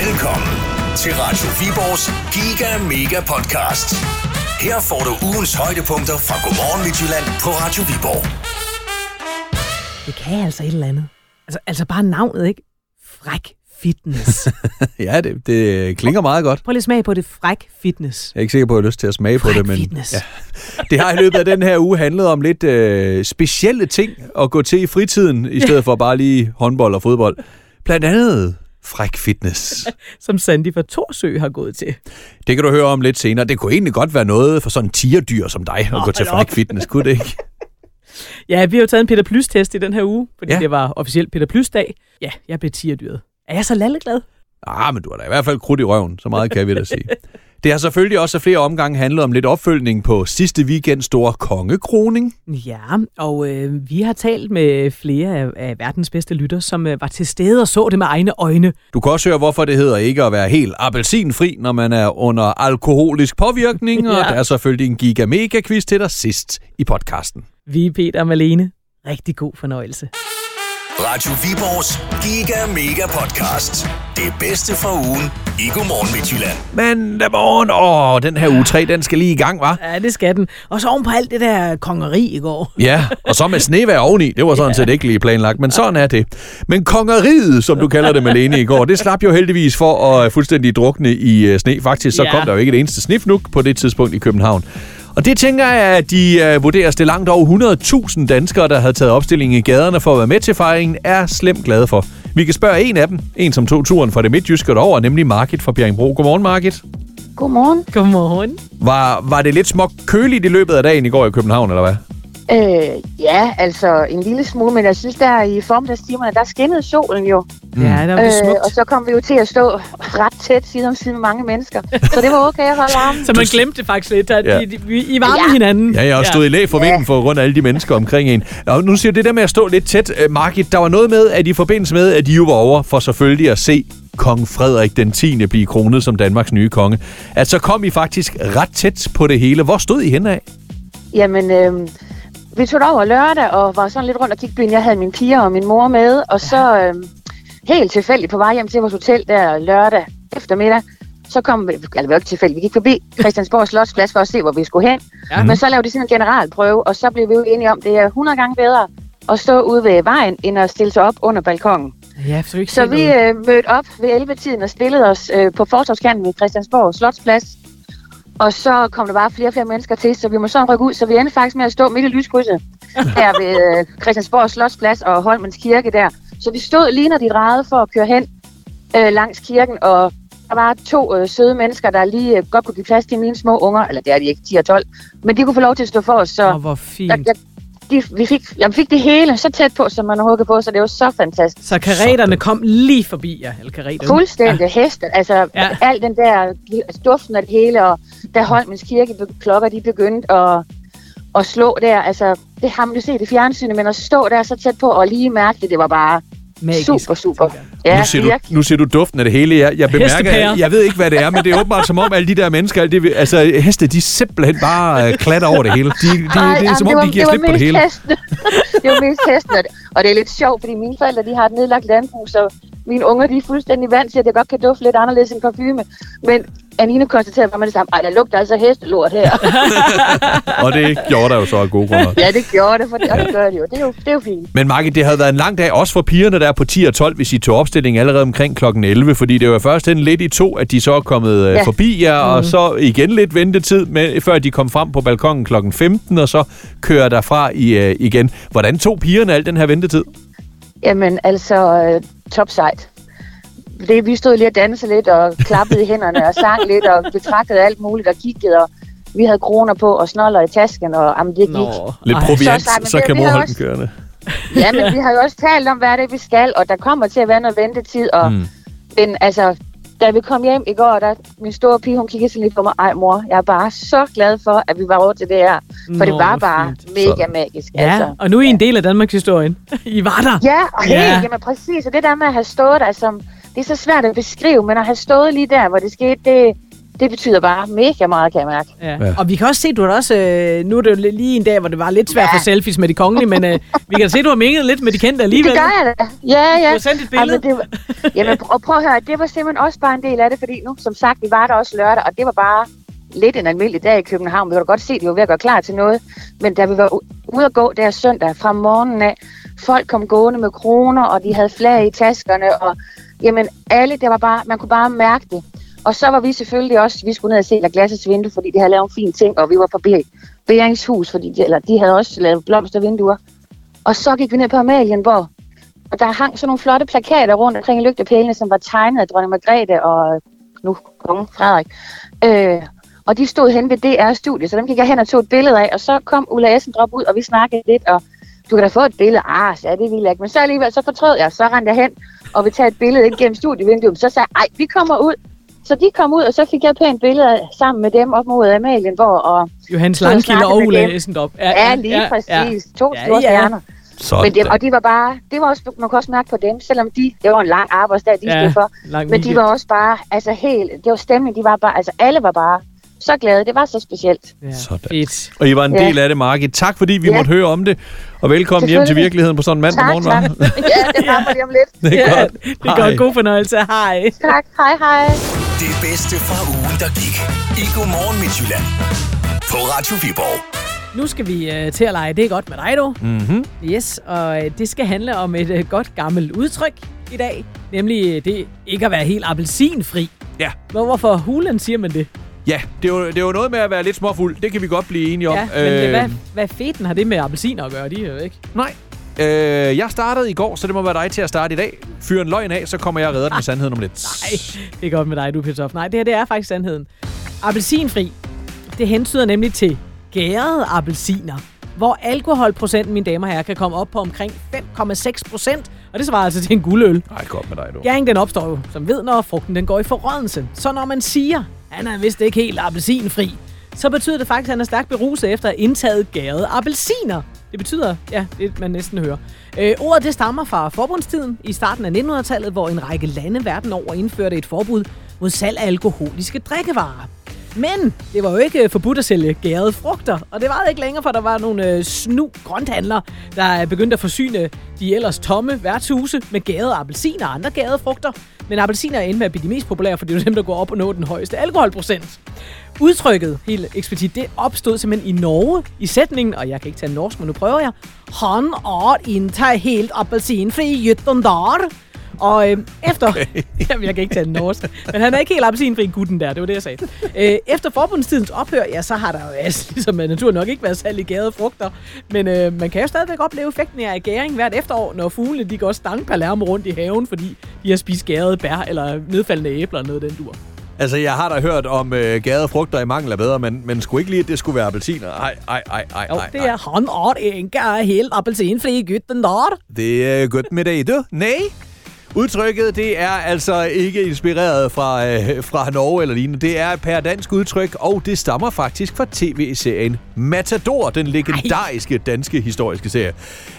Velkommen til Radio Viborgs Giga Mega Podcast. Her får du ugens højdepunkter fra Godmorgen Midtjylland på Radio Viborg. Det kan altså et eller andet. Altså, altså bare navnet, ikke? Fræk fitness. ja, det, det klinger meget godt. Prøv lige at smage på det. Fræk fitness. Jeg er ikke sikker på, at jeg har lyst til at smage Fræk på det, men fitness. Ja. det har i løbet af den her uge handlet om lidt øh, specielle ting at gå til i fritiden, i stedet for bare lige håndbold og fodbold. Blandt andet fræk fitness. Som Sandy fra Torsø har gået til. Det kan du høre om lidt senere. Det kunne egentlig godt være noget for sådan en tierdyr som dig at gå til fræk op. fitness, kunne det ikke? Ja, vi har jo taget en Peter Plus-test i den her uge, fordi Ja. det var officielt Peter Plus-dag. Ja, jeg blev tierdyret. Er jeg så lalleglad? Ah, men du har da i hvert fald krudt i røven. Så meget kan vi da sige. Det har selvfølgelig også flere omgange handlet om lidt opfølgning på sidste weekends store kongekroning. Ja, og øh, vi har talt med flere af, af verdens bedste lytter, som øh, var til stede og så det med egne øjne. Du kan også høre, hvorfor det hedder ikke at være helt appelsinfri, når man er under alkoholisk påvirkning, og Ja. der er selvfølgelig en giga-mega-quiz til dig sidst i podcasten. Vi er Peter og Malene. Rigtig god fornøjelse. Radio Viborgs Giga Mega Podcast. Det bedste fra ugen i Godmorgen Midtjylland. Mandag morgen, åh, den her uge 3, den skal lige i gang, var? Ja, det skal den. Og så oven på alt det der kongeri i går. Ja, og så med snevejr oveni. Det var sådan set ikke lige planlagt, men sådan er det. Men kongeriet, som du kalder det, Malene, i går, det slap jo heldigvis for at fuldstændig drukne i øh, sne. Faktisk så Ja. kom der jo ikke et eneste snifnuk på det tidspunkt i København. Og det tænker jeg, at de uh, vurderes det langt over 100.000 danskere, der havde taget opstilling i gaderne for at være med til fejringen, er slemt glade for. Vi kan spørge en af dem, en som tog turen fra det midtjyske over, nemlig Margit fra Bjerringbro. Godmorgen, Margit. Godmorgen. Godmorgen. Var, var det lidt småt køligt i løbet af dagen i går i København, eller hvad? Øh, ja, altså en lille smule, men jeg synes, der i formiddagstimerne, der skinnede solen jo. Mm. Ja, der var det Øh, smukt. og så kom vi jo til at stå ret tæt side om side med mange mennesker. Så det var okay at holde armen. Så man glemte det faktisk lidt, at Ja. ja. I, I, I varme Ja. hinanden. Ja, jeg har stået i læ for vinden for grund af alle de mennesker omkring en. Og nu siger du det der med at stå lidt tæt. Øh, Margit, der var noget med, at i forbindelse med, at de jo var over for selvfølgelig at se kong Frederik den 10. blive kronet som Danmarks nye konge, at så kom I faktisk ret tæt på det hele. Hvor stod I henne af? Jamen, øh, vi tog over lørdag og var sådan lidt rundt og kiggede byen. Jeg havde mine piger og min mor med, og så øh, helt tilfældigt på vej hjem til vores hotel der lørdag eftermiddag, så kom vi, det var ikke tilfældigt, vi gik forbi Christiansborg Slotsplads for at se, hvor vi skulle hen. Ja. Men så lavede de sådan en generalprøve, og så blev vi jo enige om, at det er 100 gange bedre at stå ude ved vejen, end at stille sig op under balkongen. Ja, så vi ikke Så vi øh, mødte op ved 11-tiden og stillede os øh, på fortorvskanten ved Christiansborg Slotsplads. Og så kom der bare flere og flere mennesker til, så vi må så rykke ud. Så vi endte faktisk med at stå midt i lyskrydset her ved øh, Christiansborg Slotsplads og Holmens Kirke der. Så vi stod lige når de drejede for at køre hen øh, langs kirken, og der var to øh, søde mennesker, der lige øh, godt kunne give plads til mine små unger, eller det er de ikke, 10 og 12, men de kunne få lov til at stå for os, så Åh, hvor fint. jeg, jeg, de, vi fik, jeg fik det hele så tæt på, som man har hugget på, så det var så fantastisk. Så kareterne kom lige forbi jer, eller kareterne. Fuldstændig ja. heste. Altså, Ja. ja. al den der altså, duften af det hele, og da Holmens Kirke klokker, de begyndte at, at slå der, altså, det har man jo set i fjernsynet, men at stå der så tæt på og lige mærke det, det var bare Magisk. super, super. tænker. Ja, nu, siger du, nu siger du duften af det hele. Jeg, jeg bemærker, Hestepærer. jeg ved ikke, hvad det er, men det er åbenbart som om alle de der mennesker, alle de, altså heste, de simpelthen bare øh, klatter over det hele. De, de, Ej, det er som jamen, om, de giver det var slip på det hele. Hestene. det var mest hestene. og det- Og det er lidt sjovt, fordi mine forældre de har et nedlagt landbrug, så mine unger de er fuldstændig vant til, at det godt kan dufte lidt anderledes end parfume. Men Anine konstaterede bare med det samme, ej, der lugter altså hestelort her. Og det gjorde der jo så af gode grunde. ja, det gjorde det, for det, og det gør det jo. Det er jo, det er jo fint. Men Margit, det havde været en lang dag, også for pigerne der på 10 og 12, hvis I tog opstilling allerede omkring kl. 11, fordi det var først den lidt i to, at de så er kommet ja. Ja. forbi jer, mm. og så igen lidt ventetid, med, før de kom frem på balkongen kl. 15, og så kører derfra i, uh, igen. Hvordan tog pigerne al den her ventetid? Jamen, altså, øh, top sejt. Det, vi stod lige og dansede lidt og klappede i hænderne og sang lidt og betragtede alt muligt og kiggede, og vi havde kroner på og snoller i tasken, og jamen, det gik. Nå. Lidt proviant, Så så det- kan vi mor holde den også- kørende. Ja, men vi har jo også talt om, hvad det er, vi skal, og der kommer til at være noget ventetid, og mm. den, altså, da vi kom hjem i går, der min store pige, hun kiggede sådan lidt på mig, ej mor, jeg er bare så glad for, at vi var over til det her, for Nå, det var bare fint. mega magisk. Ja, Altså. og nu er I en del af Danmarks historien. I var der. Ja, og helt, Ja. ja. jamen præcis, og det der med at have stået der, som, det er så svært at beskrive, men at have stået lige der, hvor det skete, det, det betyder bare mega meget, kan jeg mærke. Ja. Ja. Og vi kan også se, du har også, øh, nu er det jo lige en dag, hvor det var lidt svært Ja. for selfies med de kongelige, men øh, vi kan se, at du har minget lidt med de kendte alligevel. Det gør jeg da. Ja, ja. Du har sendt et billede. Jamen, det var, jamen, og prøv at høre, det var simpelthen også bare en del af det, fordi nu, som sagt, vi var der også lørdag, og det var bare lidt en almindelig dag i København. Vi kunne da godt se, at de var ved at gøre klar til noget. Men da vi var ude at gå der søndag fra morgenen af, folk kom gående med kroner, og de havde flag i taskerne, og jamen alle, det var bare, man kunne bare mærke det. Og så var vi selvfølgelig også, vi skulle ned og se La Glasses vindue, fordi de havde lavet en fin ting, og vi var på Beringshus, fordi de, eller de havde også lavet blomstervinduer. Og så gik vi ned på Amalienborg, og der hang sådan nogle flotte plakater rundt omkring i lygtepælene, som var tegnet af dronning Margrethe og nu kongen Frederik. Øh, og de stod hen ved DR-studiet, så dem gik jeg hen og tog et billede af, og så kom Ulla Essendrop ud, og vi snakkede lidt, og du kan da få et billede. Ah, så det ville jeg ikke. Men så alligevel, så fortrød jeg, så rendte jeg hen og vi tage et billede ind gennem studievinduet. Så sagde jeg, ej, vi kommer ud. Så de kom ud, og så fik jeg et pænt billede af- sammen med dem op mod Amalienborg. Og Johannes Langkilde og Ulla dem. Essendorf. ja, lige præcis. To Ja, store ja. stjerner. Sådan. Men det, og de var bare, det var også, man kunne også mærke på dem, selvom de, det var en lang arbejdsdag, de Ja, stod for. Men de var også bare, altså helt, det var stemning, de var bare, altså alle var bare så glade, det var så specielt. Ja, Sådan. fedt. Og I var en Ja. del af det, Margit. Tak fordi vi Ja. måtte høre om det. Og velkommen hjem til virkeligheden på sådan en mandag Tak, morgen. tak. ja, det kommer lige om lidt. Det er Ja, godt. det er godt. God fornøjelse. Hej. Tak, hej hej. Det bedste fra ugen, der gik. I Godmorgen Midtjylland. På Radio Viborg. Nu skal vi øh, til at lege Det er godt med dig, du. Mm-hmm. Yes, og øh, det skal handle om et øh, godt gammelt udtryk i dag. Nemlig øh, det ikke at være helt appelsinfri. Ja. Hvor, hvorfor hulen siger man det? Ja, det er, jo, det er jo noget med at være lidt småfuld. Det kan vi godt blive enige om. Ja, men øh, hvad, hvad feten har det med appelsiner at gøre? De er jo ikke. Nej. Øh, jeg startede i går, så det må være dig til at starte i dag. Fyr en løgn af, så kommer jeg og redder den med sandheden om lidt. Nej, det er godt med dig, du Peter. Nej, det her det er faktisk sandheden. Appelsinfri, det hentyder nemlig til gærede appelsiner, hvor alkoholprocenten, mine damer og herrer, kan komme op på omkring 5,6 procent, og det svarer altså til en guldøl. Nej, godt med dig, du. Gæringen den opstår jo, som ved, når frugten den går i forrådnelse. Så når man siger, han er vist ikke helt appelsinfri, så betyder det faktisk, at han er stærkt beruset efter at have indtaget gærede appelsiner. Det betyder, ja, det man næsten hører. Øh, ordet det stammer fra forbundstiden i starten af 1900-tallet, hvor en række lande verden over indførte et forbud mod salg af alkoholiske drikkevarer. Men det var jo ikke forbudt at sælge gærede frugter, og det var ikke længere, for der var nogle øh, snu grønthandlere, der øh, begyndte at forsyne de ellers tomme værtshuse med gærede appelsiner og andre gærede frugter. Men appelsiner endte med at blive de mest populære, fordi det er dem, der går op og nå den højeste alkoholprocent. Udtrykket, helt eksplicit, det opstod simpelthen i Norge i sætningen, og jeg kan ikke tage norsk, men nu prøver jeg. Han er ikke helt appelsinfri Jyttendar. Og øh, efter... Okay. Jamen, jeg kan ikke tage den norsk. Men han er ikke helt appelsinfri gutten der, det var det, jeg sagde. Øh, efter forbundstidens ophør, ja, så har der jo altså, ligesom af natur nok ikke været særlig gærede frugter. Men øh, man kan jo stadigvæk opleve effekten af gæring hvert efterår, når fuglene de går stang Palermo rundt i haven, fordi de har spist gærede bær eller nedfaldende æbler eller noget den dur. Altså, jeg har da hørt om øh, gade frugter i mangel af bedre, men, men skulle ikke lige, at det skulle være appelsiner? Ej, ej, ej, ej, Jo, ej. det er han er ikke helt appelsinfri gutten der. Det er godt med dig, du. Nej. Udtrykket, det er altså ikke inspireret fra, øh, fra Norge eller lignende. Det er et per dansk udtryk, og det stammer faktisk fra tv-serien Matador, den legendariske danske historiske serie.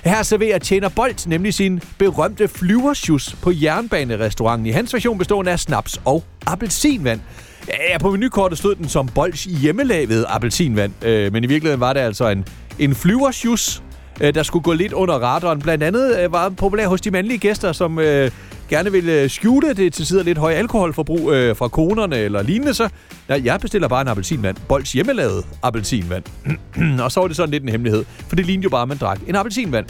Her serverer Tjener Bolt nemlig sin berømte flyversjus på jernbanerestauranten. I hans version bestående af snaps og appelsinvand. Ja, på menukortet stod den som Bolts hjemmelavet appelsinvand, øh, men i virkeligheden var det altså en, en flyversjus, øh, der skulle gå lidt under radaren. Blandt andet øh, var populær hos de mandlige gæster, som øh, gerne ville øh, skjule det til sider lidt høje alkoholforbrug øh, fra konerne eller lignende. Så ja, jeg bestiller bare en appelsinvand. Bolds hjemmelavet appelsinvand. og så var det sådan lidt en hemmelighed, for det lignede jo bare, at man drak en appelsinvand.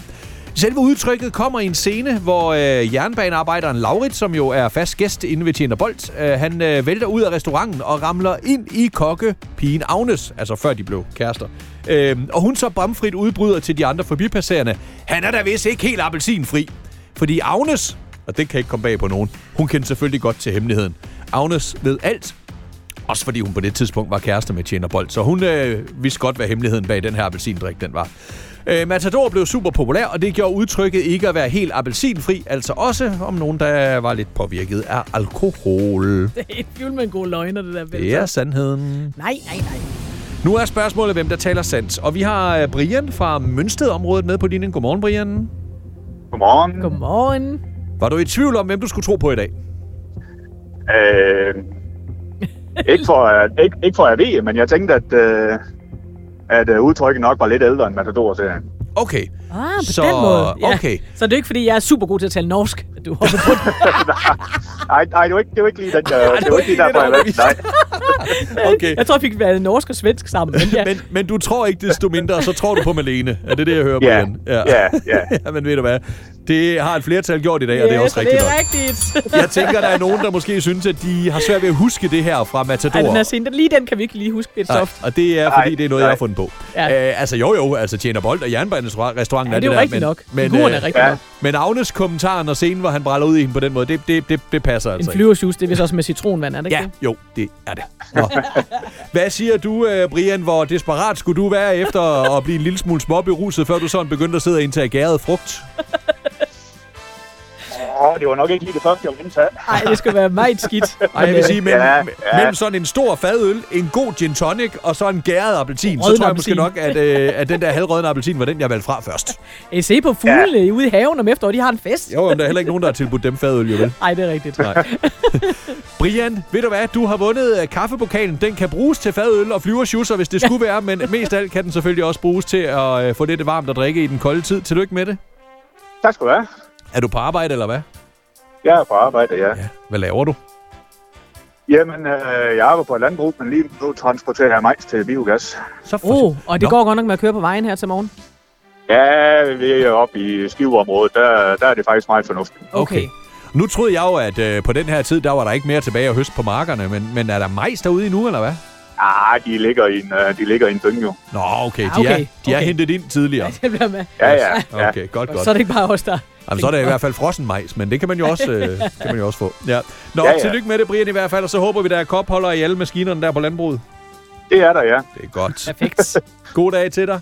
Selve udtrykket kommer i en scene, hvor øh, jernbanearbejderen Laurit, som jo er fast gæst inde ved Tjener Bolt, øh, han øh, vælter ud af restauranten og ramler ind i kokkepigen Agnes, altså før de blev kærester. Øh, og hun så bramfrit udbryder til de andre forbipasserende. Han er da vist ikke helt appelsinfri. Fordi Agnes, og det kan ikke komme bag på nogen, hun kendte selvfølgelig godt til hemmeligheden. Agnes ved alt, også fordi hun på det tidspunkt var kæreste med Tjener Bolt, så hun øh, vidste godt, hvad hemmeligheden bag den her appelsindrik den var. Øh, Matador blev super populær, og det gjorde udtrykket ikke at være helt appelsinfri, altså også om nogen, der var lidt påvirket af alkohol. Det er et fyldt med en god løgner, det der. Det er sandheden. Nej, nej, nej. Nu er spørgsmålet, hvem der taler sandt. Og vi har øh, Brian fra Mønsted-området med på linjen. Godmorgen, Brian. Godmorgen. Godmorgen. Var du i tvivl om, hvem du skulle tro på i dag? Øh, ikke, for, at, ikke, ikke for at jeg ved, men jeg tænkte, at, øh, at øh, udtrykket nok var lidt ældre end Matador-serien. Okay. Ah, på Så, den måde. Ja. okay. Så det er ikke, fordi jeg er super god til at tale norsk, at du hopper på den. Nej, nej, det var ikke, det var ikke lige den, jeg, det var ikke lige derfor, jeg. Nej, okay. Jeg tror, jeg fik været norsk og svensk sammen. Men ja. Men, men du tror ikke desto mindre, så tror du på Malene. Er det det, jeg hører, Ja, Brian? ja, ja. ja, men ved du hvad? Det har et flertal gjort i dag, og det er Yes, også rigtigt det er rigtigt. Jeg tænker, der er nogen, der måske synes, at de har svært ved at huske det her fra Matador. Ej, den den- lige den kan vi ikke lige huske, det er Nej, soft. og det er, fordi det er noget, nej. jeg har fundet på. Ja. Øh, altså jo jo, altså tjener bold og jernbanerestauranten Ja, er det er det jo der, rigtigt men, nok. Men, Figuren er øh, rigtig ja. nok. men Agnes kommentaren og scenen, hvor han bræller ud i hende på den måde, det, det, det, det passer altså En flyversjus, det er vist også med citronvand, er det ikke Ja, det? jo, det er det. Nå. Hvad siger du, øh, Brian? Hvor desperat skulle du være efter at blive en lille smule småberuset, før du sådan begyndte at sidde og indtage gæret frugt? Åh, det var nok ikke lige det første, jeg ville indtage. Nej, det skal være meget skidt. Ej, jeg vil sige, mellem, Ja, ja, mellem sådan en stor fadøl, en god gin tonic og så en gæret appelsin, så tror jeg måske appelsin. nok, at, øh, at den der halvrødne appelsin var den, jeg valgte fra først. I se på fuglene ja. ude i haven om efteråret, de har en fest. Jo, men der er heller ikke nogen, der har tilbudt dem fadøl, jo vel? Nej, det er rigtigt. Nej. Brian, ved du hvad? Du har vundet øh, kaffepokalen. Den kan bruges til fadøl og flyverschusser, hvis det skulle være, men mest af alt kan den selvfølgelig også bruges til at øh, få lidt varmt at drikke i den kolde tid. Tillykke med det. Tak skal du have. Er du på arbejde, eller hvad? Jeg er på arbejde, ja. Ja. Hvad laver du? Jamen, øh, jeg arbejder på et landbrug, men lige nu transporterer jeg majs til biogas. Så Oh, og det Nå. går godt nok med at køre på vejen her til morgen. Ja, vi er oppe i skiveområdet. Der, der er det faktisk meget fornuftigt. Okay. Nu troede jeg jo, at øh, på den her tid, der var der ikke mere tilbage at høste på markerne, men, men er der majs derude endnu, eller hvad? Ah, de ligger i en, øh, de ligger i en dynge jo. Nå, okay. Ja, De, er, okay, de er okay. hentet ind tidligere. Det bliver med. Ja, ja. ja. Okay, godt, Og godt. så er det ikke bare os, der... Jamen, så er det i hvert fald frossen majs, men det kan man jo også, øh, kan man jo også få. Ja. Nå, Ja, ja, ja. ja. tillykke med det, Brian, i hvert fald, og så håber vi, der er kopholder i alle maskinerne der på landbruget. Det er der, ja. Det er godt. Perfekt. God dag til dig.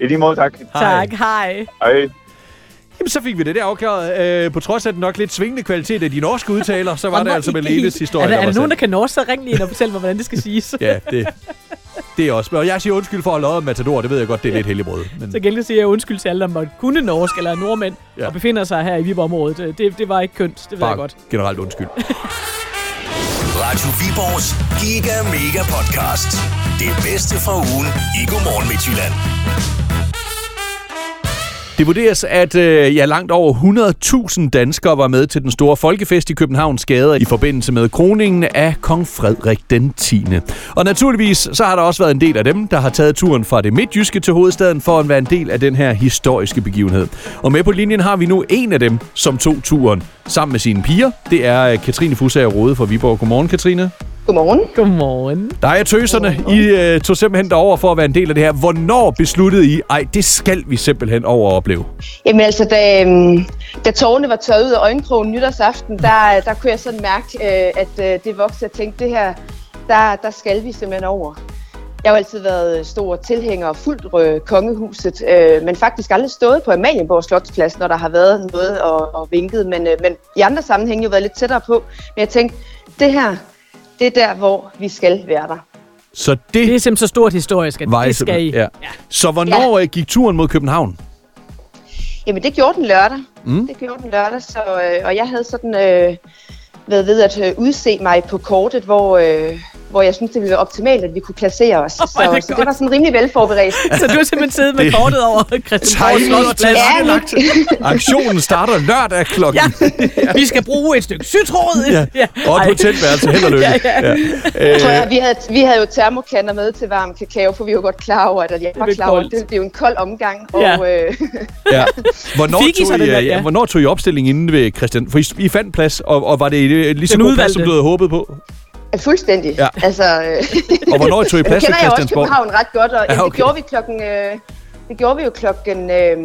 I lige måde, tak. tak, hej. Hej. Jamen, så fik vi det der afklaret. Øh, på trods af den nok lidt svingende kvalitet af de norske udtaler, så var det altså med Lenes historie, Er der, er var der nogen, der kan norsk, så ring lige ind og fortæl mig, hvordan det skal siges. Ja, det, det er også. Og jeg siger undskyld for at have Matador, det ved jeg godt, det er lidt helligbrød. Men Så gengæld siger jeg undskyld til alle, der måtte kunne norsk eller er nordmænd ja. Ja. og befinder sig her i Viborg-området. Det, det var ikke kønt, det ved jeg godt. generelt undskyld. Radio Viborgs Giga Mega Podcast. Det bedste fra ugen i Godmorgen Midtjylland. Det vurderes, at øh, ja, langt over 100.000 danskere var med til den store folkefest i Københavns gader i forbindelse med kroningen af kong Frederik den 10. Og naturligvis så har der også været en del af dem, der har taget turen fra det midtjyske til hovedstaden for at være en del af den her historiske begivenhed. Og med på linjen har vi nu en af dem, som tog turen sammen med sine piger. Det er øh, Katrine Fusager Rode fra Viborg. Godmorgen, Katrine. Godmorgen. Godmorgen. Der er tøserne. I øh, tog simpelthen derover for at være en del af det her. Hvornår besluttede I, ej, det skal vi simpelthen over at opleve? Jamen altså, da, øhm, da tårne var tørret ud af øjenkrogen nytårsaften, der, der kunne jeg sådan mærke, øh, at øh, det voksede. Jeg tænkte, det her, der, der skal vi simpelthen over. Jeg har altid været stor tilhænger og fuldt rød kongehuset, øh, men faktisk aldrig stået på Amalienborg Slotsplads, når der har været noget og, og vinket. Men, øh, men i andre sammenhænge jo været lidt tættere på. Men jeg tænkte, det her, det er der, hvor vi skal være der. Så det, Det er simpelthen så stort historisk, at det skal I. simpelthen- Ja. Så hvornår ja. gik turen mod København? Jamen, det gjorde den lørdag. Mm. Det gjorde den lørdag, så, øh, og jeg havde sådan øh, været ved at øh, udse mig på kortet, hvor, øh, hvor jeg synes det ville være optimalt, at vi kunne placere os. Åh, så, det så det var sådan rimelig velforberedt. Så du har simpelthen siddet med kortet over Slotsplads. Ja, Aktionen starter lørdag klokken. Ja, vi skal bruge et stykke sytråd. Ja. Og et hotelværelse. Held og lykke. Ja, ja. Ja. Tror Øh, jeg, vi, havde, vi havde jo termokanner med til varm kakao, for vi var godt klar over, at jeg var er klar over, at det, jo en kold omgang. Ja. Og, øh, ja. Hvornår, Fik I tog I, den øh, ja. ja. hvornår tog I opstilling inde ved Christian? For I, I fandt plads, og, og var det et lige så Den god plads, som du havde håbet på? Fuldstændig. Ja. Altså, øh, Og hvornår tog I plads ved kender jeg også Christiansborg? København ret godt, og ja, okay. det gjorde vi klokken... Øh, det gjorde vi jo klokken øh,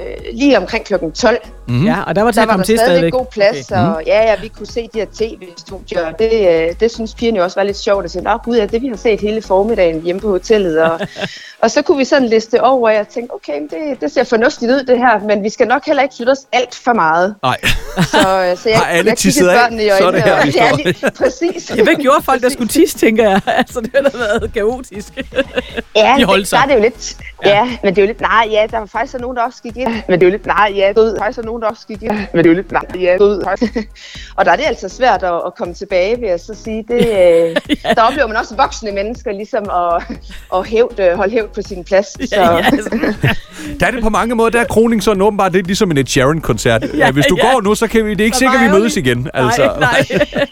øh, lige omkring klokken 12. Mhm. Ja, og der var til Der at var komme der til stadig stadigvæk. god plads, okay. og ja, ja, vi kunne se de her tv-studier, og det, øh, det synes pigerne jo også var lidt sjovt at sige, nå gud, ja, det vi har set hele formiddagen hjemme på hotellet, og, og så kunne vi sådan liste over, og jeg tænkte, okay, det, det ser fornuftigt ud det her, men vi skal nok heller ikke flytte os alt for meget. Nej. Så, øh, så jeg, Har alle jeg tisset kiggede af? børnene i Så er øjnene, det her, og- vi ja, lige, præcis. Ja, hvad gjorde folk, der skulle tisse, tænker jeg? Altså, det har da været kaotisk. Ja, De holdt det, sig. der er det jo lidt, ja. ja, men det er jo lidt, nej, ja, der var faktisk nogen, der også gik ind, men det er jo lidt, nej, ja, der var faktisk nogen, nogen, der også gik ind. Men det er jo lidt langt. Ja, og der er det altså svært at, at komme tilbage, vil jeg så sige. Det, øh, der oplever man også voksne mennesker ligesom at, at hævde, holde hævd på sin plads. Så. Ja, ja. Der er det på mange måder, der er kroning sådan åbenbart lidt ligesom en Ed Sheeran-koncert. Ja, Ja, Hvis du ja. går nu, så kan vi, det er ikke Hvor sikkert, at vi mødes ærgerligt. igen. Altså. Nej, nej.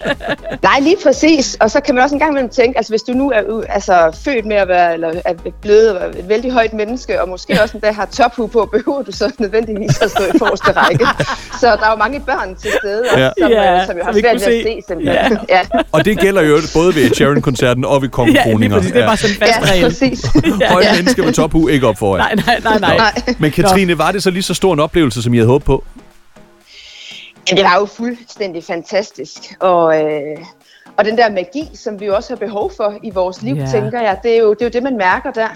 Nej, lige præcis. Og så kan man også en gang imellem tænke, altså hvis du nu er u- altså, født med at være, eller er blevet at være et vældig højt menneske, og måske også endda har tophu på, behøver du så nødvendigvis at stå i forreste række. Så der er jo mange børn til stede, Ja. ja. som, Ja, ja, som jo har svært ved at se. se simpelthen. Ja, ja. Og det gælder jo både ved Ed Sheeran-koncerten og ved Ja, kongekroninger. præcis. Det er bare sådan en fast ja regel. præcis. Høje mennesker med tophu ikke op foran. Nej, nej, nej, nej. Nej. Men Katrine, var det så lige så stor en oplevelse, som I havde håbet på? Jamen, det var jo fuldstændig fantastisk. Og, øh, og den der magi, som vi jo også har behov for i vores liv, Ja. yeah. tænker jeg, det er, jo, det er jo det, man mærker der.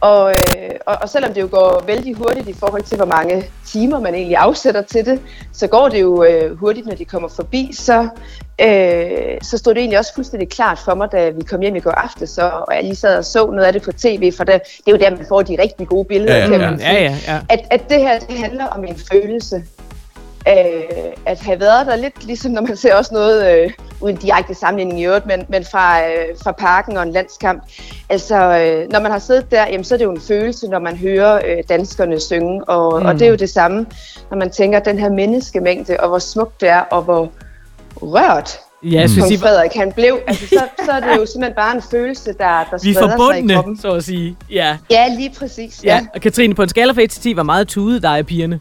Og, øh, og, og selvom det jo går vældig hurtigt i forhold til, hvor mange timer man egentlig afsætter til det, så går det jo øh, hurtigt, når de kommer forbi. Så, øh, så stod det egentlig også fuldstændig klart for mig, da vi kom hjem i går aftes, og og jeg lige sad og så noget af det på tv, for det, det er jo der, man får de rigtig gode billeder. Ja, ja, kan ja. Ja, ja, ja. at, at det her det handler om en følelse. Øh, at have været der lidt, ligesom når man ser også noget, øh, uden direkte sammenligning i øvrigt, men, men fra, øh, fra parken og en landskamp. Altså, øh, når man har siddet der, jamen, så er det jo en følelse, når man hører øh, danskerne synge, og, mm. og det er jo det samme, når man tænker den her menneskemængde, og hvor smukt det er, og hvor rørt Ja, jeg synes, kong I, Frederik han blev. Altså, så, så er det jo simpelthen bare en følelse, der, der vi er spreder sig i forbundne, kroppen. så at sige. Ja. Ja, lige præcis. ja. Ja. Og Katrine, på en skala fra 1 til 10, hvor meget tude dig af pigerne?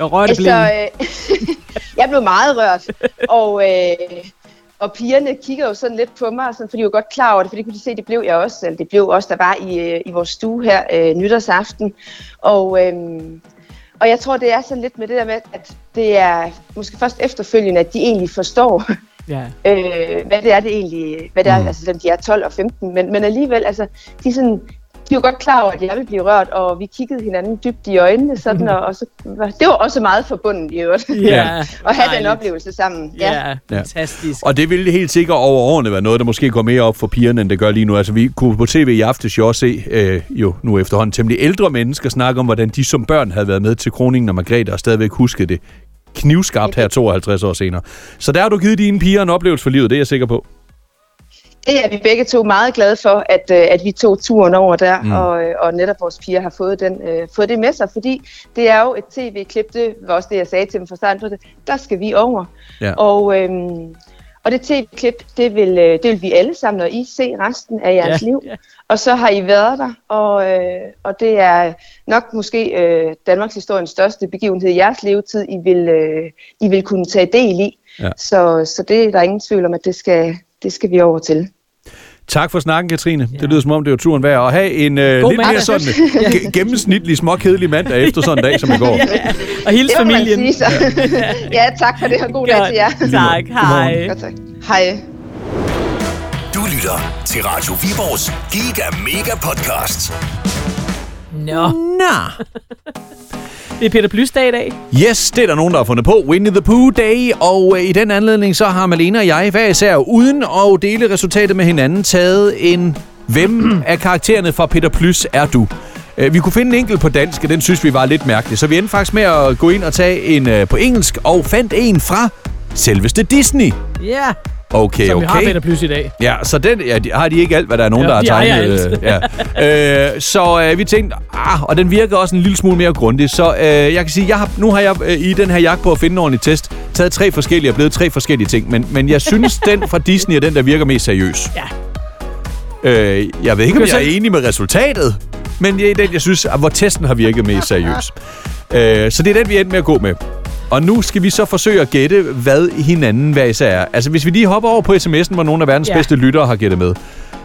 Og rørte Altså, altså, øh, jeg blev meget rørt, og, øh, og pigerne kigger jo sådan lidt på mig, sådan, for de var godt klar over det, for det kunne de se, det blev jeg også, eller det blev også, der var i, øh, i vores stue her øh, nytårsaften. Og, øh, og jeg tror, det er sådan lidt med det der med, at det er måske først efterfølgende, at de egentlig forstår, Ja. øh, hvad det er det egentlig, hvad det er, Mm. altså selvom de er 12 og 15, men, men alligevel, altså, de er sådan, de var godt klar over, at jeg ville blive rørt, og vi kiggede hinanden dybt i øjnene, sådan, og, og så, det var også meget forbundet i øvrigt, Ja. at have den oplevelse sammen. Ja, fantastisk. Og det ville helt sikkert over årene være noget, der måske går mere op for pigerne, end det gør lige nu. Altså, vi kunne på tv i aftes jo også se, øh, jo nu efterhånden temmelig ældre mennesker snakke om, hvordan de som børn havde været med til kroningen af Margrethe, og stadigvæk huskede det knivskarpt her 52 år senere. Så der har du givet dine piger en oplevelse for livet, det er jeg sikker på. Det er vi begge to meget glade for, at, øh, at vi tog turen over der, Mm. og, øh, og netop vores piger har fået, den, øh, fået det med sig, fordi det er jo et tv-klip, det var også det, jeg sagde til dem fra starten der skal vi over. Ja. Og, øhm, og det tv-klip, det vil, øh, det vil vi alle sammen, og I se resten af jeres Ja, liv. ja. Og så har I været der, og, øh, og det er nok måske øh, Danmarks historiens største begivenhed i jeres levetid, I vil, øh, I vil kunne tage del i. Ja. Så, så det er der ingen tvivl om, at det skal, det skal vi over til. Tak for snakken, Katrine. Ja. Ja. Det lyder som om, det var turen værd. Og have en øh, God lidt mere sådan ge- gennemsnitlig, småkedelig mandag efter sådan en dag, som i går. Og hils Det familien. sige så. ja, tak for det, og god dag til jer. Tak, hej. Godt, tak. Hej. Du lytter til Radio Viborgs Giga Mega Podcast. Nå, Nå. Det er Peter Plys dag i dag. Yes, det er der nogen, der har fundet på. Winnie the Pooh Day, og øh, i den anledning så har Malene og jeg hver især uden at dele resultatet med hinanden taget en Hvem af karaktererne fra Peter Plys er du? Øh, Vi kunne finde en enkelt på dansk, og den synes vi var lidt mærkelig, så vi endte faktisk med at gå ind og tage en øh, på engelsk, og fandt en fra selveste Disney. Ja, Okay, som vi har okay. Peter Plys i dag. Ja, så den, ja, de, har de ikke alt, hvad der er nogen, Jo, der har de ejer tegnet. øh, ja. øh, så øh, vi tænkte, ah, og den virker også en lille smule mere grundig. Så øh, jeg kan sige, jeg har, nu har jeg øh, i den her jagt på at finde en ordentlig test, taget tre forskellige og blevet tre forskellige ting. Men, men jeg synes, den fra Disney er den, der virker mest seriøs. Ja. Øh, jeg ved ikke, om jeg er enig med resultatet, men det er den, jeg synes, hvor testen har virket mest seriøs. Øh, så det er den, vi endte med at gå med. Og nu skal vi så forsøge at gætte, hvad hinanden hver især er. Altså, hvis vi lige hopper over på sms'en, hvor nogle af verdens Ja. bedste lyttere har gættet med,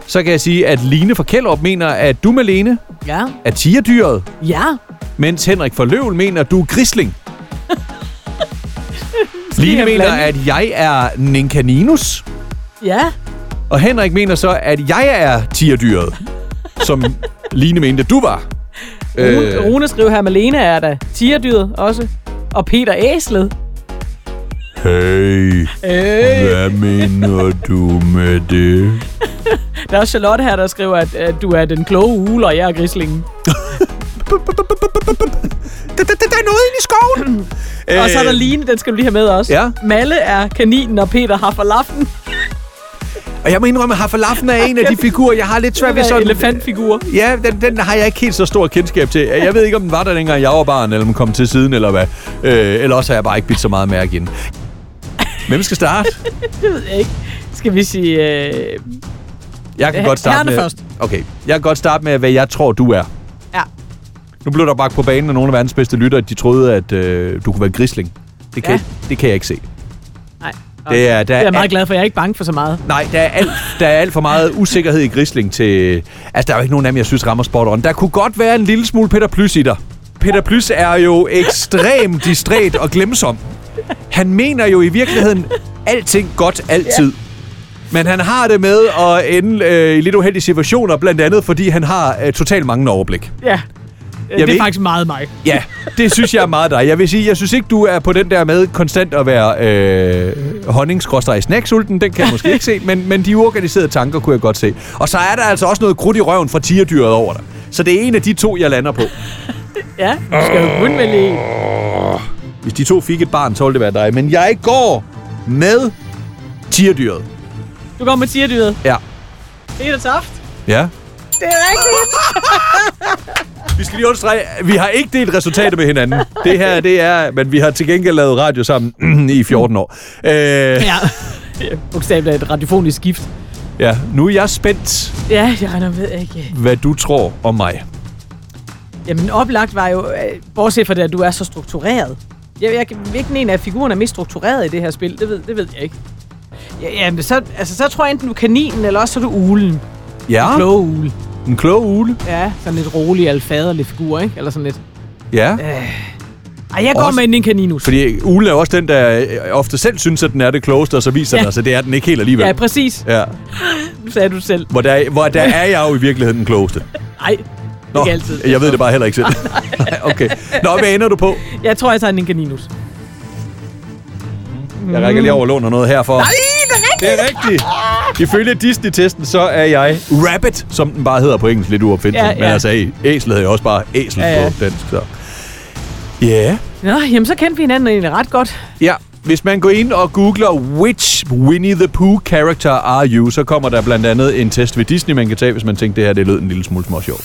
så kan jeg sige, at Line fra Kjellup mener, at du, Malene, Ja. er tigerdyret, Ja. mens Henrik fra Løvel mener, at du er grisling. Line en mener, at jeg er Ninkaninus, Ja. og Henrik mener så, at jeg er tigerdyret, som Line mente, du var. Rune, øh. Rune skriver her, Malene er der. Tigerdyret også. Og Peter Æslet. Hey, Øh. hvad mener du med det? Der er Charlotte her, der skriver, at, at du er den kloge ule, og jeg er grislingen. Der, der, der er ude inde i skoven. Og så er der Øh, Line, den skal du lige have med også. Ja. Malle er kaninen, og Peter har falaflen. Og jeg må indrømme, at Haffalaften er en af de figurer, jeg har lidt svært ved sådan... elefantfigur. Ja, den, den har jeg ikke helt så stor kendskab til. Jeg ved ikke, om den var der dengang jeg var barn, eller om den kom til siden, eller hvad. Øh, eller også har jeg bare ikke bidt så meget mærke i den. Hvem skal starte? Det ved jeg ikke. Skal vi sige... Øh... Jeg kan Øh, godt starte med... først. Okay, jeg kan godt starte med, hvad jeg tror, du er. Ja. Nu blev der bagt på banen af nogle af verdens bedste lyttere, de troede, at øh, du kunne være grisling. Det kan, Ja. det kan jeg ikke se. Nej. Det er, der er jeg er, meget glad for. Jeg er ikke bange for så meget. Nej, der er, alt, der er alt for meget usikkerhed i grisling til... Altså, der er jo ikke nogen af dem, jeg synes rammer spot on. Der kunne godt være en lille smule Peter Plys i dig. Peter Plys er jo ekstremt distræt og glemsom. Han mener jo i virkeligheden alting godt altid. Men han har det med at ende øh, i lidt uheldige situationer, blandt andet fordi han har øh, totalt manglende overblik. Ja. Jeg det er faktisk meget mig. Ja, det synes jeg er meget dig. Jeg vil sige, jeg synes ikke, du er på den der med konstant at være øh, honningsgråstrej snacksulten. Den kan jeg måske ikke se, men, men de uorganiserede tanker kunne jeg godt se. Og så er der altså også noget krudt i røven fra tigerdyret over dig. Så det er en af de to, jeg lander på. Ja, du skal jo kun vælge en. Hvis de to fik et barn, så ville det være dig. Men jeg går med tigerdyret. Du går med tierdyret. Ja. Peter Toft. Ja. Det er rigtigt. Vi skal lige understrege, vi har ikke delt resultater med hinanden. Det her, det er... Men vi har til gengæld lavet radio sammen i 14 år. Øh, Ja. Bogstaveligt er et radiofonisk skift. ja, nu er jeg spændt, Ja, jeg regner med ikke. hvad du tror om mig. Jamen, oplagt var jo, øh, bortset fra det, at du er så struktureret. Jeg, jeg, hvilken en af figurerne er mest struktureret i det her spil, det ved, det ved jeg ikke. Ja, jamen, så, altså, så tror jeg enten du er kaninen, eller også så er du ulen. Ja, Kloge ule. En klog ule. Ja, sådan lidt rolig, alfaderlig figur, ikke? Eller sådan lidt. Ja, Ej, jeg går Også- med en kaninus. fordi ulen er også den, der øh, ofte selv synes, at den er det klogeste, og så viser Ja. den, altså det er den ikke helt alligevel. Ja, præcis. Ja. Nu sagde du selv. Hvor, der, hvor der er jeg jo i virkeligheden den klogeste. Nej, Nå, ikke altid. jeg ved det bare heller ikke selv. Nej, okay. Nå, hvad ender du på? Jeg tror, jeg tager en kaninus. Jeg rækker lige over og låner noget herfor. Nej, rigtigt! Det er rigtigt. Ifølge Disney-testen, så er jeg Rabbit, som den bare hedder på engelsk, lidt uopfindsomt. Ja, Men ja. altså, æ- æslet hedder jo også bare æsel Ja, ja. på dansk. Så. Ja. Nå, jamen så kendte vi hinanden egentlig ret godt. Ja, hvis man går ind og googler, which Winnie the Pooh character are you, så kommer der blandt andet en test ved Disney, man kan tage, hvis man tænker, det her det lød en lille smule små sjovt.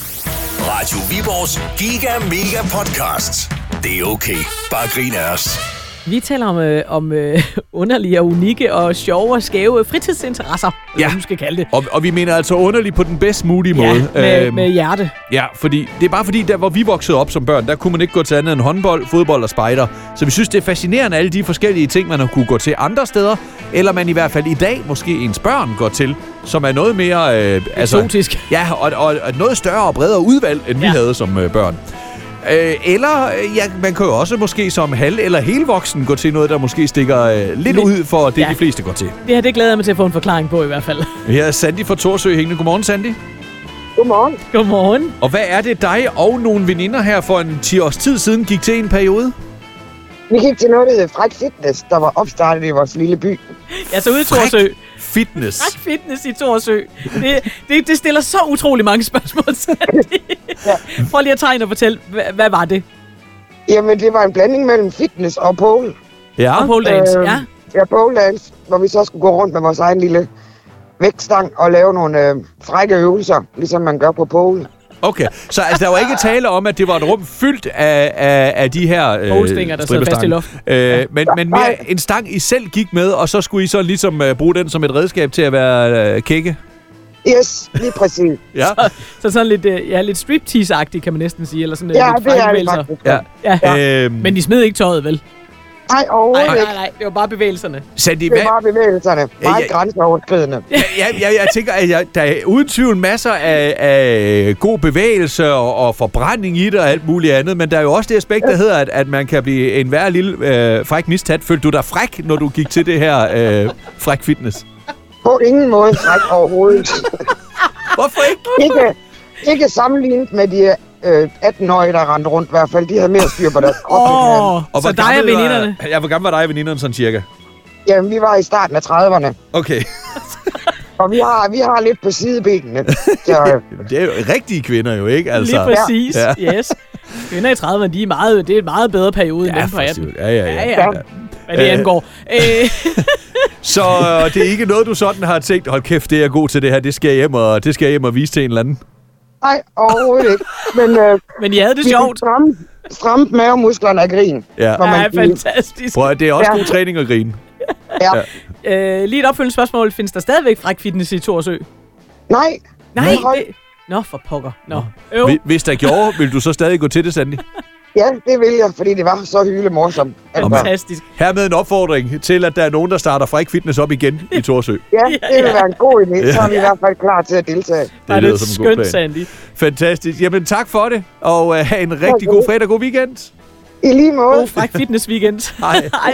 Radio Viborgs Giga Mega Podcast. Det er okay. Bare grin af os. Vi taler om, øh, om øh, underlige og unikke og sjove og skæve fritidsinteresser, eller Ja. hvad man skal kalde det. Og, og vi mener altså underligt på den bedst mulige Ja, måde. med, Øhm, med hjerte. Ja, fordi det er bare fordi, der hvor vi voksede op som børn, der kunne man ikke gå til andet end håndbold, fodbold og spejder. Så vi synes, det er fascinerende, alle de forskellige ting, man har kunne gå til andre steder, eller man i hvert fald i dag, måske ens børn går til, som er noget mere... Øh, Eksotisk. Ja, og, og, og et noget større og bredere udvalg, end vi Ja. havde som øh, børn. Øh, eller øh, ja, man kan jo også måske som halv- eller helvoksen gå til noget, der måske stikker øh, lidt Lidt- ud for det, Ja. de fleste går til. Det her, det glæder jeg mig til at få en forklaring på i hvert fald. Her er Sandy fra Torsø hængende. Godmorgen, Sandy. Godmorgen. Godmorgen. Og hvad er det dig og nogle veninder her for en 10 års tid siden gik til en periode? Vi gik til noget, der hed Fræk Fitness, der var opstartet i vores lille by. Jeg så ud i Fræk Torsø. Fitness. Fræk fitness i Torsø. Det, det, det stiller så utrolig mange spørgsmål. Sandy. Prøv lige at tegne og fortælle, hvad, hvad var det? Jamen, det var en blanding mellem fitness og pole. Ja. Og pole dance, Øh, ja. Ja, pole dance, hvor vi så skulle gå rundt med vores egen lille vægtstang og lave nogle øh, frække øvelser, ligesom man gør på pole. Okay, så altså, der var ikke tale om, at det var et rum fyldt af, af, af de her øh, Polestinger, der sidder fast i luften. Øh, men, men mere en stang, I selv gik med, og så skulle I så ligesom øh, bruge den som et redskab til at være øh, kække? Yes, lige præcis. Ja. Så sådan lidt, øh, ja, lidt striptease-agtigt, kan man næsten sige. Eller sådan øh, Ja, lidt det er det faktisk. ja. Ja. Øhm, Men de smed ikke tøjet, vel? Nej, Nej, overhovedet nej, ikke. nej. Det var bare bevægelserne. Sandy, Det var bevægelserne. Meget ja. grænseoverskridende. Ja, ja, ja, jeg tænker, at jeg, der er uden tvivl masser af, af god bevægelse og, og forbrænding i det og alt muligt andet, men der er jo også det aspekt, der hedder, at, at man kan blive en hver lille øh, fræk mistat. Følte du dig fræk, når du gik til det her øh, fræk fitness? På ingen måde fræk overhovedet. Hvorfor ikke? ikke, ikke sammenlignet med de øh, 18-årige, der rendte rundt i hvert fald. De havde mere styr på deres krop. end oh, så dig og gammel var- veninderne. Ja, hvor gammel var dig og veninderne sådan cirka? Jamen, vi var i starten af 30'erne, Okay. og vi har, vi har lidt på sidebenene. Så, øh, Det er jo rigtige kvinder jo, ikke? Altså, Lige præcis, Ja. ja. yes. Kvinder i 30'erne, de er meget, det er en meget bedre periode end Ja, dem på for 18. syvende. Ja, ja, ja. ja, ja. Hvad det Øh. angår. Øh, Så øh, det er ikke noget, du sådan har tænkt, hold kæft, det er jeg god til det her, det skal jeg hjem og, det skal jeg hjem og vise til en eller anden. Nej, overhovedet ikke. Men øh, men I havde det sjovt. stramme, stramme mavemusklerne af grin. Ja. må man Ja, fantastisk. Prøv det er også Ja. god træning at grine. Ja. Øh, lige et opfølgende spørgsmål. Findes der stadigvæk fræk fitness i Torsø? Nej. Nej, Nej. det... Nå, for pokker. Nå. Øv. Hvi- Hvis der gjorde, vil du så stadig gå til det, Sandy? Ja, det vil jeg, fordi det var så hyle morsomt. Altså, Fantastisk. Hermed en opfordring til, at der er nogen, der starter fræk fitness op igen i Torsø. ja, det vil være en god idé. Så er vi i hvert fald klar til at deltage. Det Var lyder det som en god plan. Sandy. Fantastisk. Jamen tak for det, og uh, have en rigtig god fredag, god weekend. I lige måde. God fræk fitness weekend. Hej. Hej.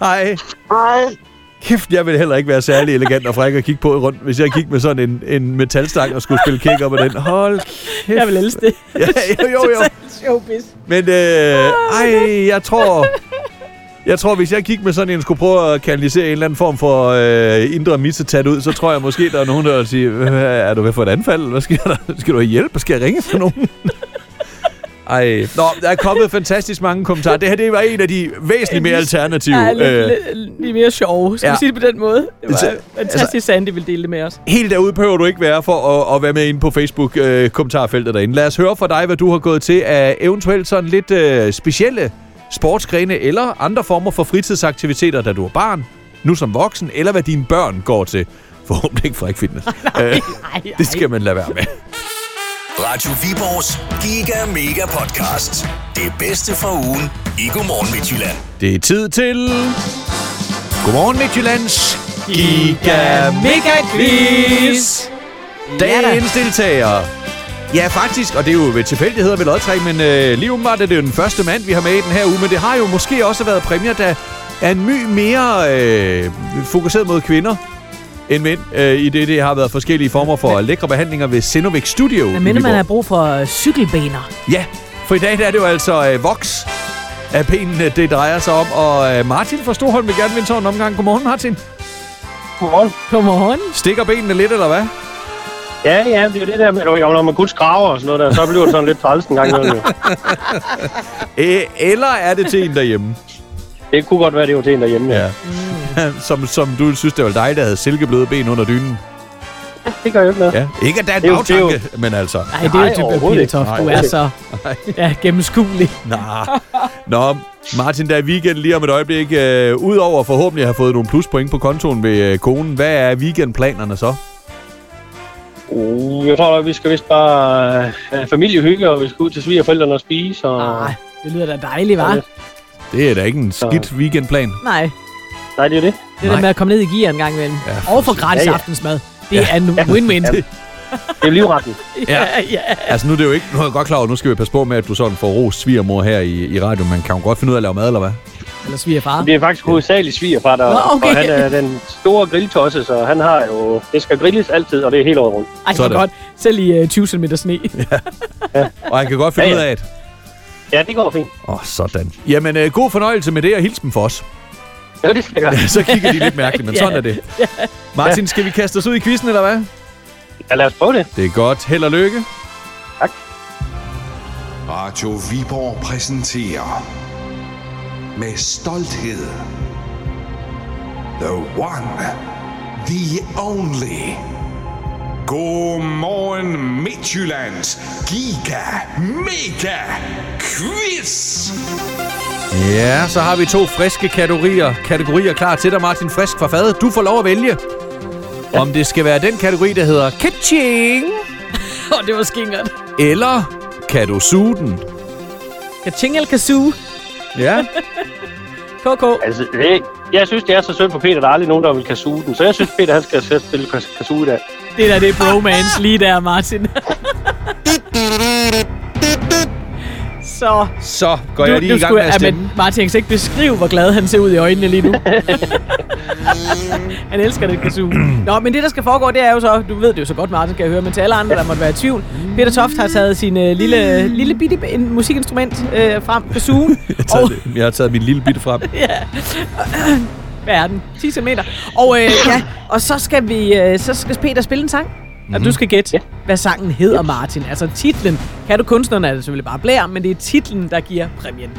Hej. Hej. Kæft, jeg vil heller ikke være særlig elegant og fræk at kigge på rundt, hvis jeg gik med sådan en, en metalstang og skulle spille kick op med den. Hold kæft. Jeg vil elske det. Ja, jo, jo, jo. Showbiz. Men øh, ej, jeg tror... Jeg tror, hvis jeg kigger med sådan en, skulle prøve at kanalisere en eller anden form for øh, indre missetat ud, så tror jeg måske, der er nogen, der vil sige, "Hvad- er du ved for et anfald? Hvad sker der? Skal du have hjælp? Skal jeg ringe for nogen? Ej, nå, der er kommet fantastisk mange kommentarer. Det her, det var en af de væsentligt mere alternative. Ja, lidt, øh, lidt, lidt mere sjov. Skal ja. vi sige det på den måde? Det var Så- fantastisk, Sandy vil dele det med os. Helt derude behøver du ikke være for at, at være med inde på Facebook-kommentarfeltet derinde. Lad os høre fra dig, hvad du har gået til af eventuelt sådan lidt øh, specielle sportsgrene eller andre former for fritidsaktiviteter, da du er barn, nu som voksen, eller hvad dine børn går til. Forhåbentlig ikke fræk fitness. øh, Ej, det skal man lade være med. Radio Viborgs Giga Mega Podcast. Det bedste fra ugen i Godmorgen Midtjylland. Det er tid til... Godmorgen Midtjyllands Giga Mega quiz! Dagens deltager. Ja, faktisk, og det er jo ved tilfældigheder ved lodtræk, men øh, lige umiddelbart er det jo den første mand, vi har med i den her uge, men det har jo måske også været præmier, der er en my mere øh, fokuseret mod kvinder end mænd, øh, i det, det har været forskellige former for lækre behandlinger ved Sinovic Studio. i Men minder man har brug for øh, cykelbener. Ja, for i dag der er det jo altså øh, voks af benene, det drejer sig om, og øh, Martin fra Storholm vil gerne vinde en omgang. Godmorgen, Martin. Godmorgen. Godmorgen. Stikker benene lidt, eller hvad? Ja, ja, det er jo det der med, at når man kun skraver og sådan noget der, så bliver det sådan lidt træls en gang imellem. Æ, eller er det til en derhjemme? Det kunne godt være, det var til en derhjemme. Ja. Ja. som, som du synes, det var dig, der havde silkebløde ben under dynen. Det gør jo ikke noget. Ja. Ikke at der er en Det er jo- det jo- bagtanke, men altså. Nej, det er Nej, jo overhovedet ikke. Piletoft. Du Nej, er så Nej. ja, gennemskuelig. Nah. Nå, Martin, der er weekend lige om et øjeblik. Øh, Udover forhåbentlig at have fået nogle pluspoint på kontoen ved øh, konen, hvad er weekendplanerne så? Uh, jeg tror, at vi skal vist bare øh, have familiehygge, og vi skal ud til svigerforældrene og spise. Og... Nej, det lyder da dejligt, var? Det er da ikke en skidt weekendplan. Nej, Nej, det er det. det Nej. der med at komme ned i gear en gang imellem. Ja, Ja, og for gratis Ja, ja. aftensmad. Det er en win-win. Det er jo livretten. Ja, ja. Altså nu er det jo ikke, nu er jeg godt klar over, nu skal vi passe på med, at du sådan får ros svigermor her i, i radio. Man kan jo godt finde ud af at lave mad, eller hvad? Eller svigerfar. Det er faktisk hovedsageligt svigerfar, der, Nå, okay. og han er den store grilltosse, så han har jo... Det skal grilles altid, og det er helt året rundt. Ej, så Sådan. godt. Selv i uh, 20 cm sne. Og han kan godt finde Ja, ud ja. af, at... Ja, det går fint. Åh, oh, sådan. Jamen, øh, god fornøjelse med det, og hils dem for os. Ja, det skal jeg gøre. Så kigger de lidt mærkeligt, men Ja. sådan er det. Martin, skal vi kaste os ud i quizzen, eller hvad? Ja, lad os prøve det. Det er godt. Held og lykke. Radio Viborg præsenterer med stolthed The One, The Only. Godmorgen Midtjyllands Giga Mega Quiz. Ja, så har vi to friske kategorier, kategorier klar til dig, Martin Frisk fra fadet. Du får lov at vælge, ja. om det skal være den kategori, der hedder Kitching, Åh, det var skingert. eller kan du suge den? Kaching eller kazoo? Ja, KK. Altså, det, jeg synes, det er så synd for Peter, der er aldrig nogen, der vil kan suge den. Så jeg synes, Peter, han skal spille kas- kazoo i dag. Det der, det er bromance lige der, Martin. Så så går du, jeg lige i gang med at ja, stemme. men Martin, jeg kan ikke beskrive, hvor glad han ser ud i øjnene lige nu. han elsker det kazoo. Nå, men det, der skal foregå, det er jo så, du ved det jo så godt, Martin, kan jeg høre, men til alle andre, der måtte være i tvivl. Peter Toft har taget sin uh, lille, lille bitte en musikinstrument uh, frem, kazooen. Jeg har, det- jeg har taget min lille bitte frem. Hvad er den? 10 cm. Og, øh, ja, og så skal vi, øh, så skal Peter spille en sang. Og du skal gætte, hvad sangen hedder, Martin. Altså titlen. Kan du kunstneren, er det selvfølgelig bare blær, men det er titlen, der giver præmien.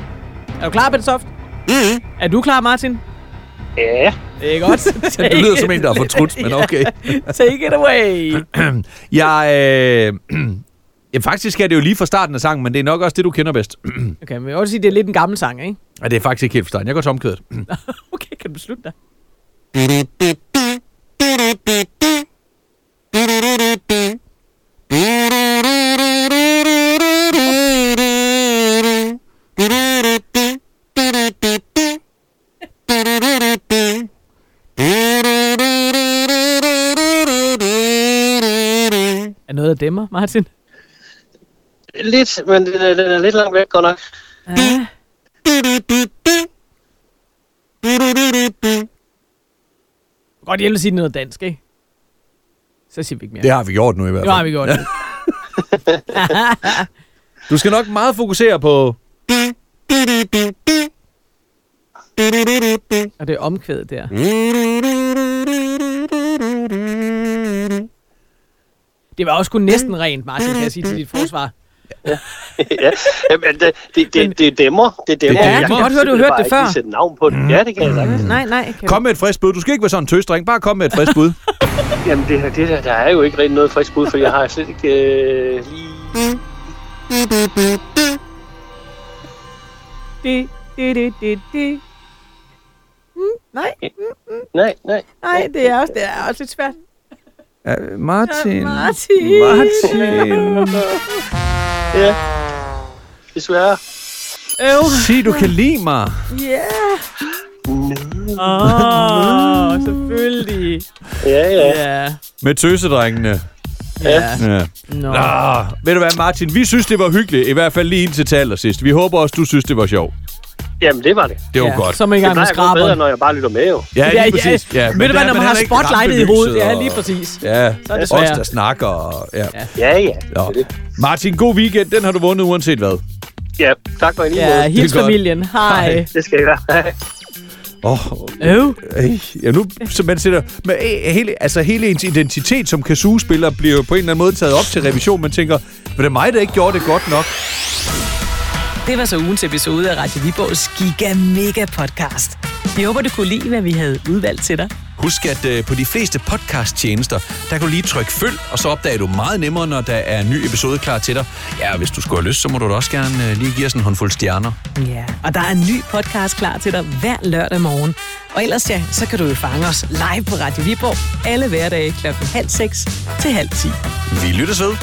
Er du klar, Bensoft? Mm-hmm. Er du klar, Martin? Ja. Det er godt. Du lyder som en, der har fortrudt, men okay. Take it away. Jeg, øh, ja, faktisk er det jo lige fra starten af sangen, men det er nok også det, du kender bedst. Okay, men jeg vil også sige, det er lidt en gammel sang, ikke? Ja, det er faktisk ikke helt fra starten. Jeg går til omkvædet. Okay, kan du beslutte dig? Er dæmmer, Martin? Lidt, men den er, den er lidt langt væk, godt nok. Ja. Godt hjælpe at sige noget dansk, ikke? Så siger vi ikke mere. Det har vi gjort nu i hvert fald. har vi gjort det. Du skal nok meget fokusere på... Og det er omkvædet der. Det var også kun næsten rent, Martin, kan jeg sige til dit forsvar. ja, men det, det, det, det dæmmer. Det dæmmer. Ja, jeg kan godt høre, du har hørt det før. Jeg sætte navn på det. Ja, det kan jeg sagtens. Nej, nej. Kan Kom med et frisk bud. Du skal ikke være sådan en tøsdreng. Bare kom med et frisk bud. Jamen, det, her- det der, der er jo ikke rigtig noget frisk bud, for jeg har slet ikke øh, lige... Det, det, det, det, det. Mm, nej, Nej, nej. nej, det er også, det er også lidt svært. Ja, Martin. Martin. Martin. Ja. Desværre. Øv. Sig, du kan lide mig. Ja. Åh, selvfølgelig. Ja, ja. Ja. Med tøsedrengene. Ja. Ja. Nå. Nå, ved du hvad, Martin? Vi synes, det var hyggeligt. I hvert fald lige indtil til allersidst. Vi håber også, du synes, det var sjovt. Jamen, det var det. Det var ja. godt. Så er man i Det gang med at gå bedre, skraberen. når jeg bare lytter med, jo. Ja, lige præcis. Ja, Ved du hvad, der når man har spotlightet i hovedet? belyset Ja, og- lige præcis. Ja, er det os, der snakker. Og, ja. Ja. Ja, ja. Det det. Martin, god weekend. Den har du vundet uanset hvad. Ja, tak for i lige Ja, hils familien. Hej. Det skal jeg gøre. Åh, Øv. øh, ja, nu, så man sætter, men, øh, hele, altså hele ens identitet som Kazoo-spiller bliver jo på en eller anden måde taget op til revision. Man tænker, var det mig, der ikke gjorde det godt nok? Det var så ugens episode af Radio Viborgs Giga Mega Podcast. Vi håber, du kunne lide, hvad vi havde udvalgt til dig. Husk, at øh, på de fleste podcast-tjenester, der kan du lige trykke følg, og så opdager du meget nemmere, når der er en ny episode klar til dig. Ja, hvis du skulle have lyst, så må du da også gerne øh, lige give os en håndfuld stjerner. Ja, og der er en ny podcast klar til dig hver lørdag morgen. Og ellers ja, så kan du jo fange os live på Radio Viborg alle hverdage kl. halv seks til halv ti. Vi lyttes ved.